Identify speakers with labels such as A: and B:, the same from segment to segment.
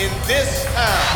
A: in this town.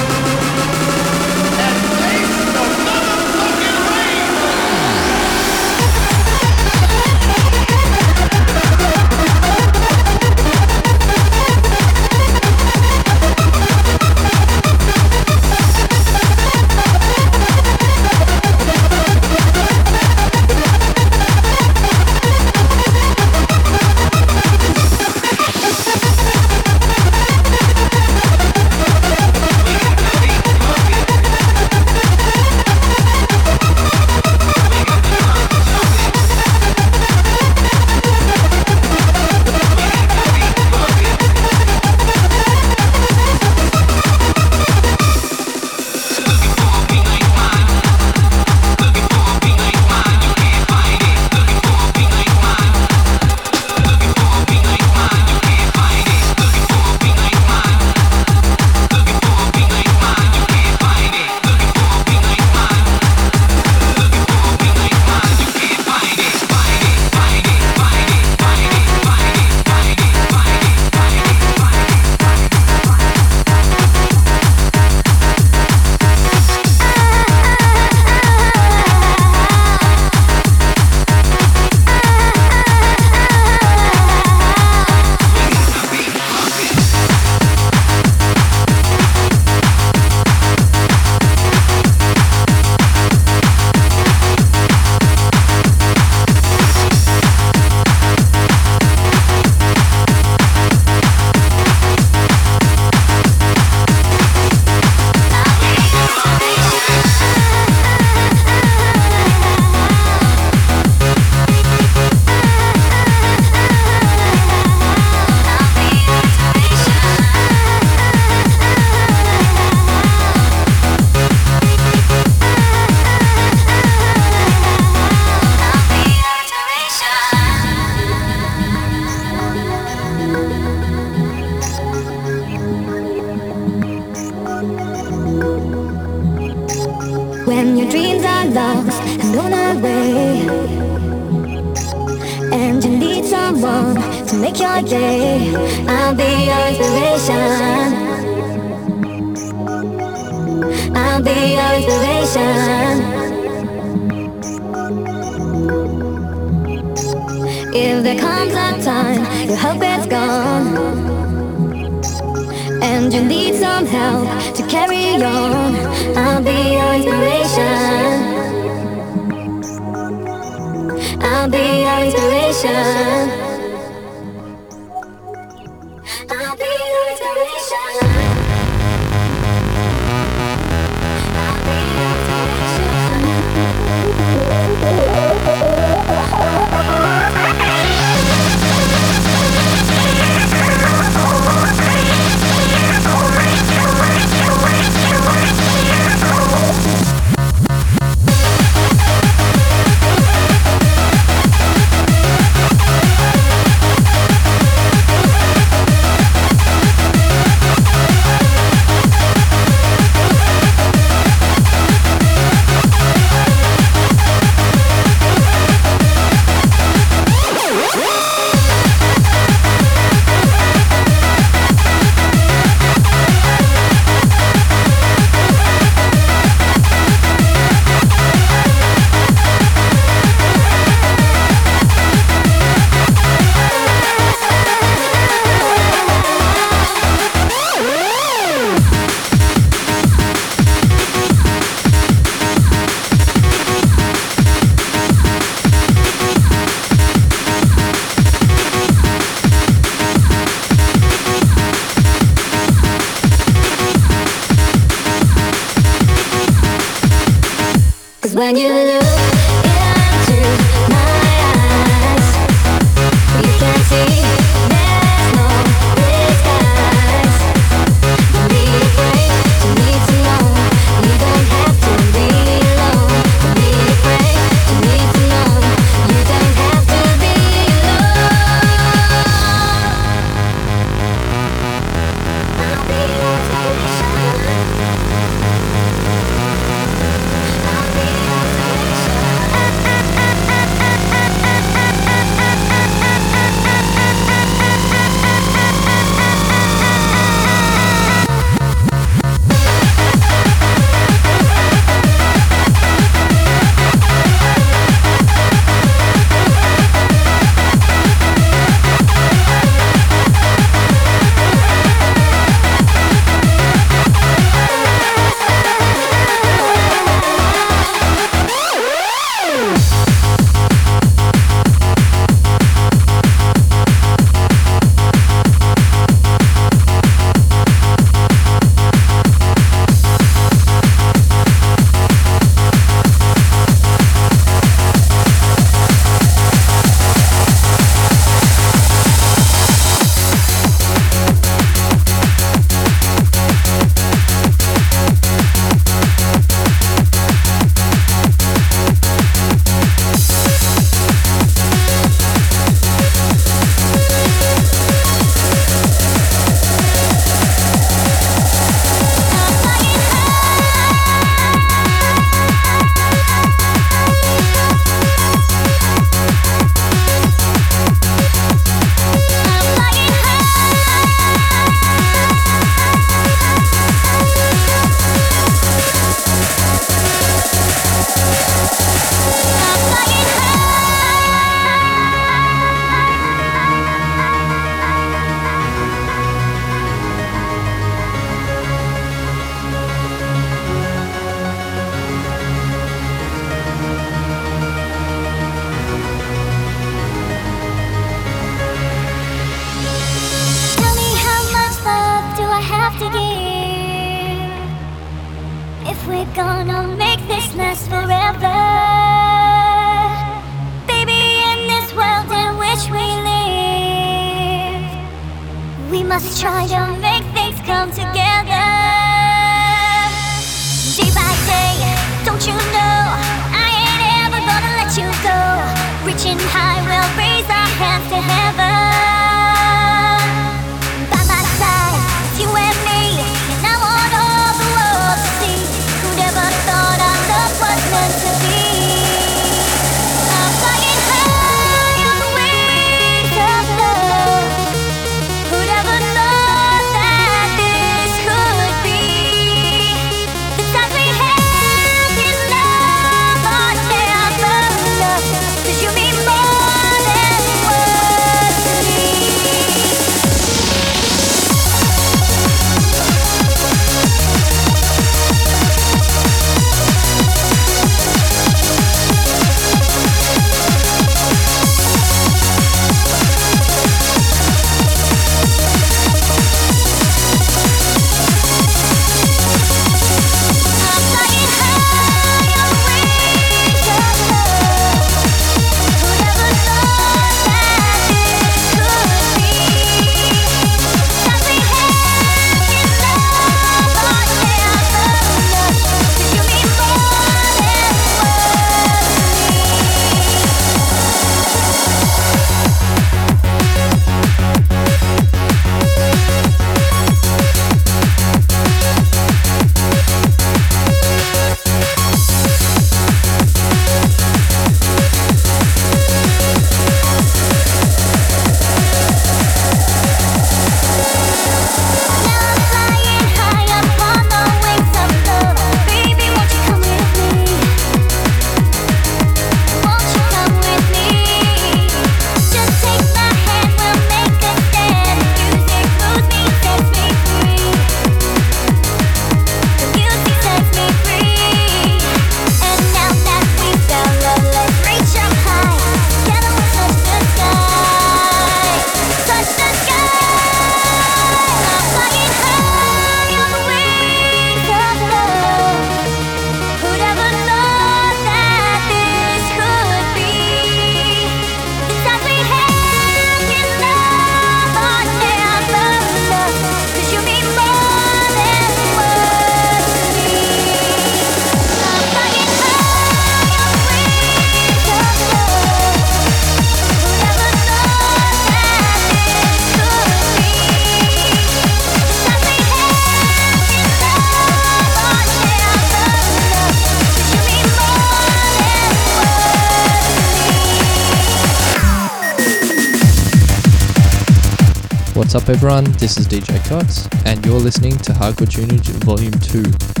B: What's up, everyone? This is DJ Cots, and you're listening to Hardcore Tunage Volume 2.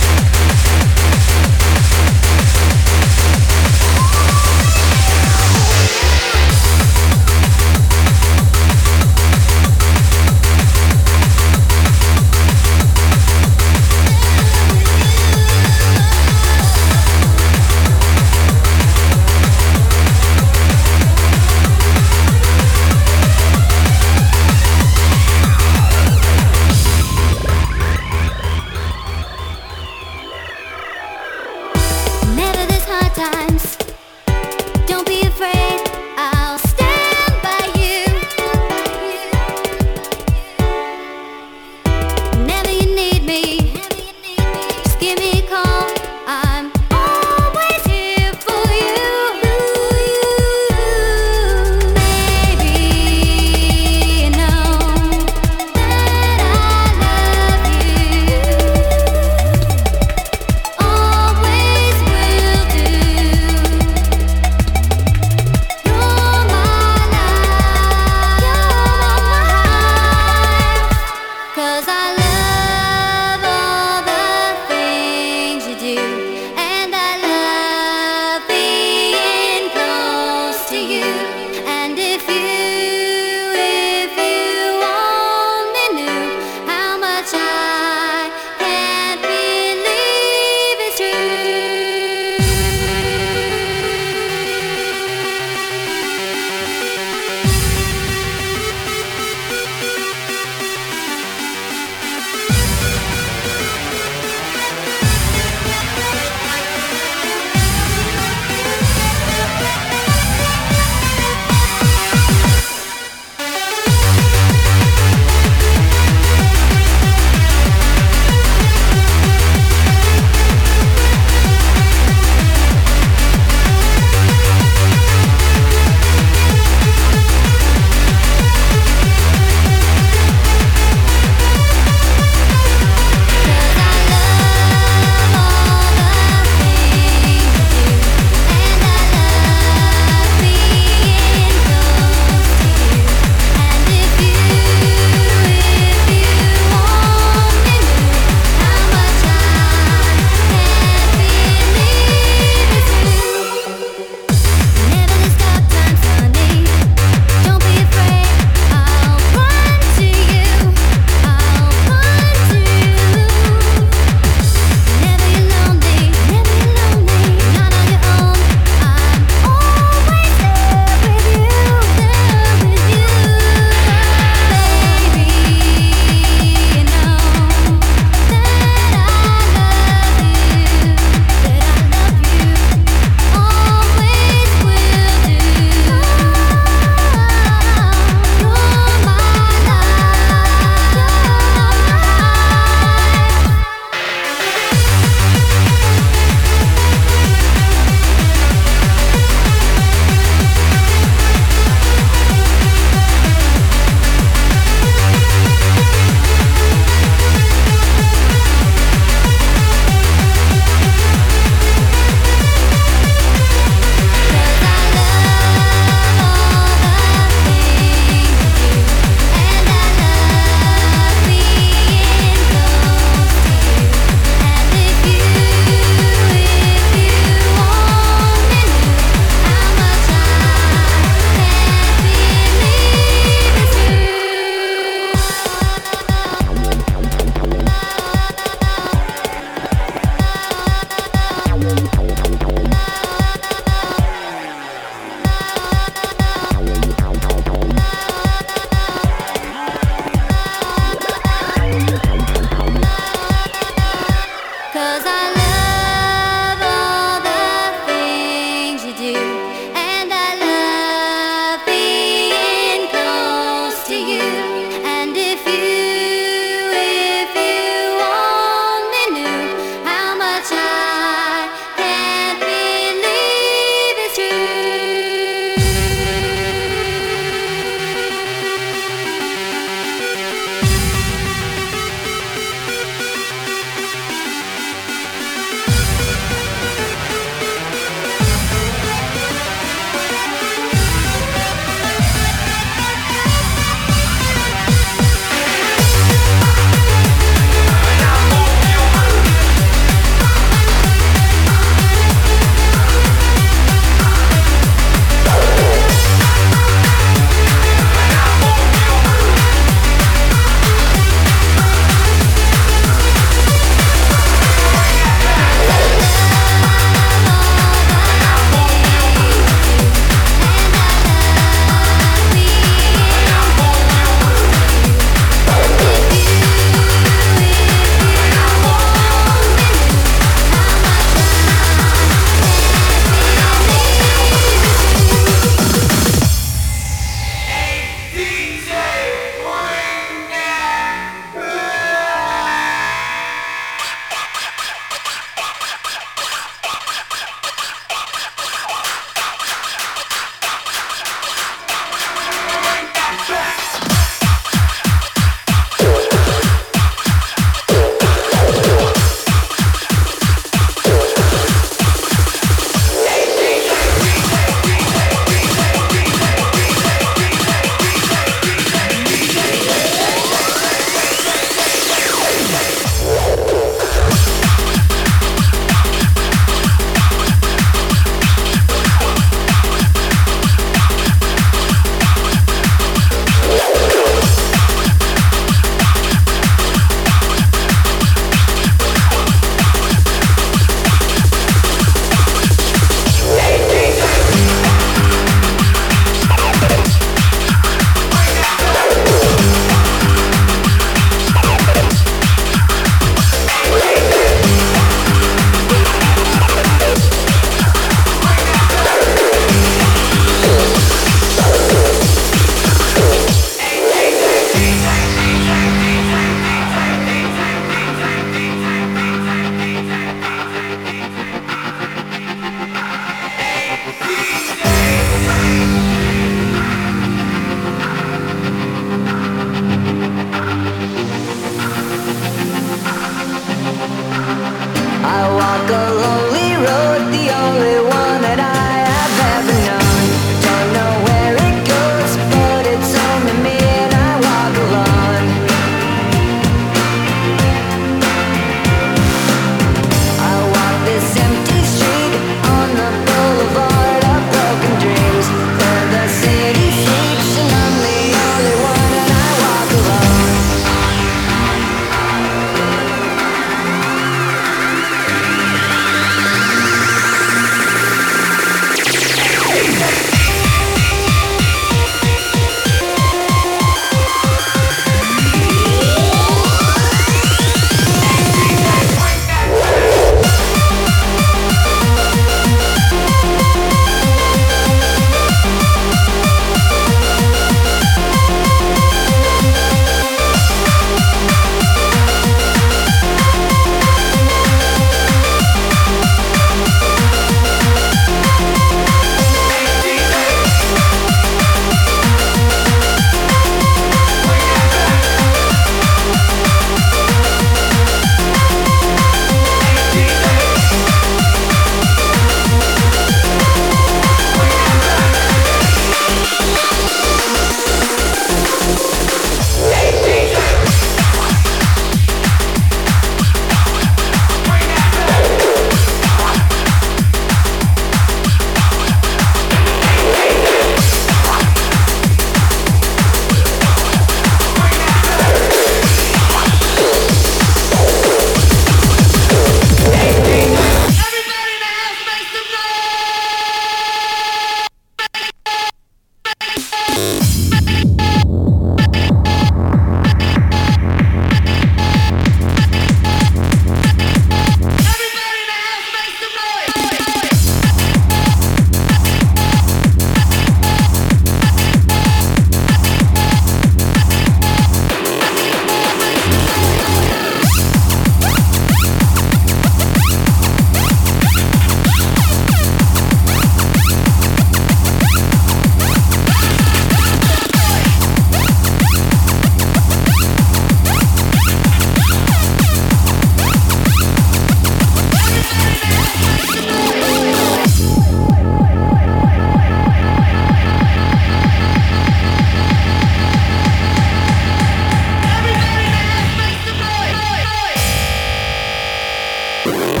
C: Yeah.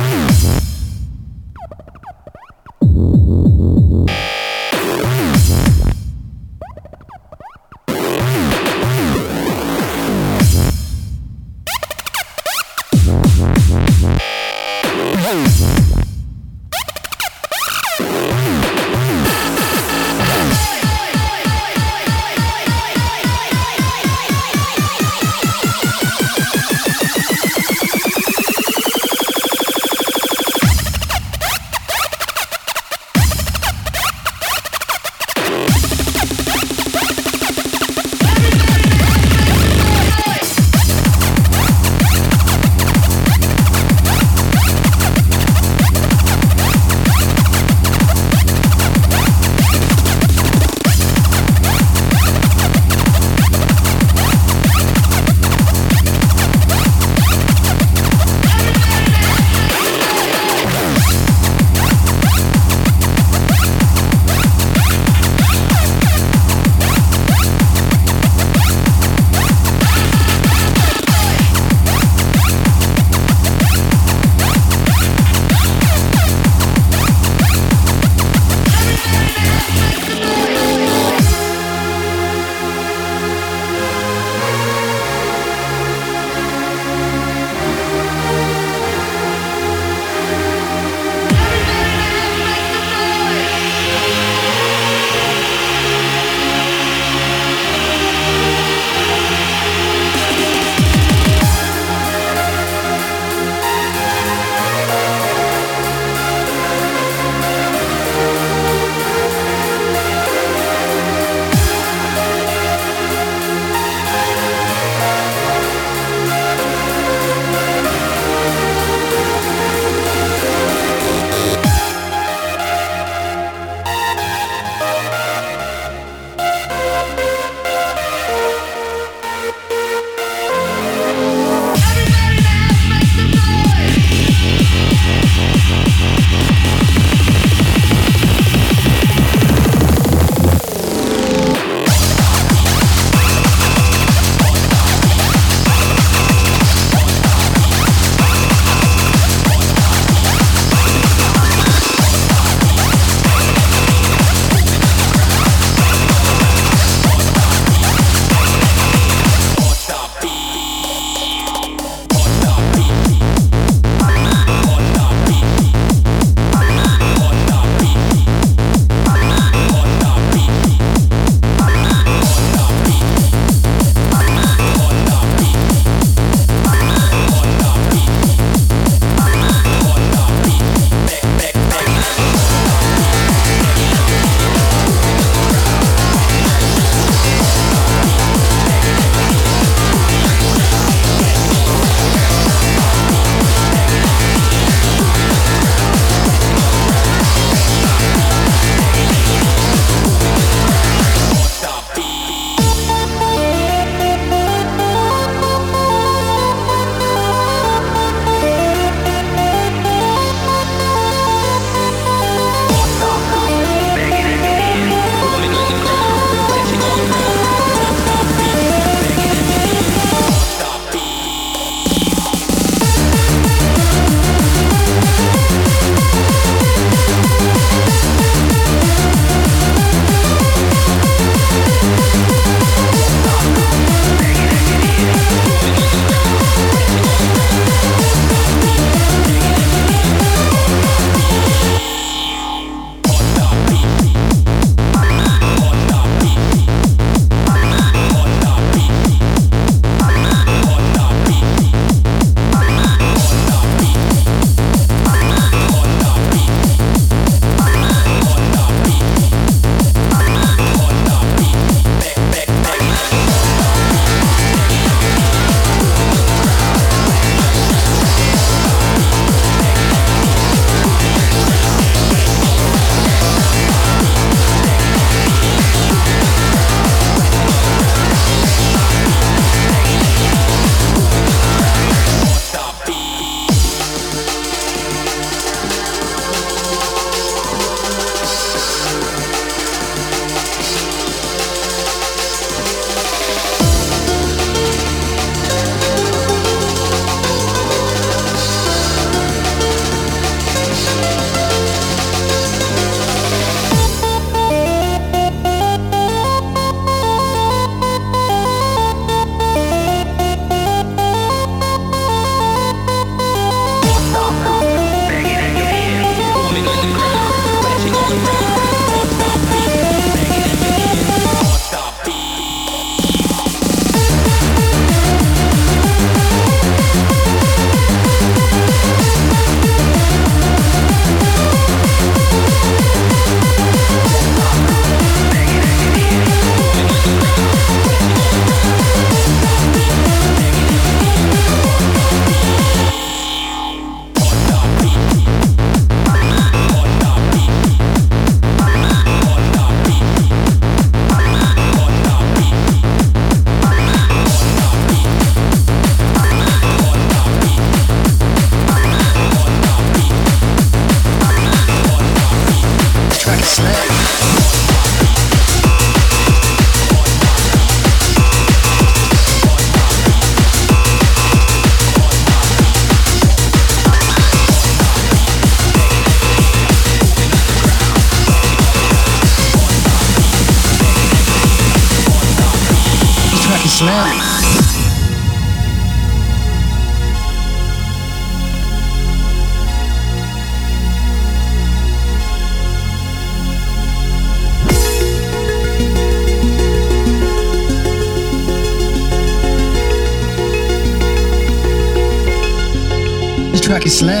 D: it's land.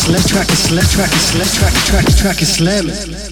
D: slam track, slam track, slam track, track, track, slam.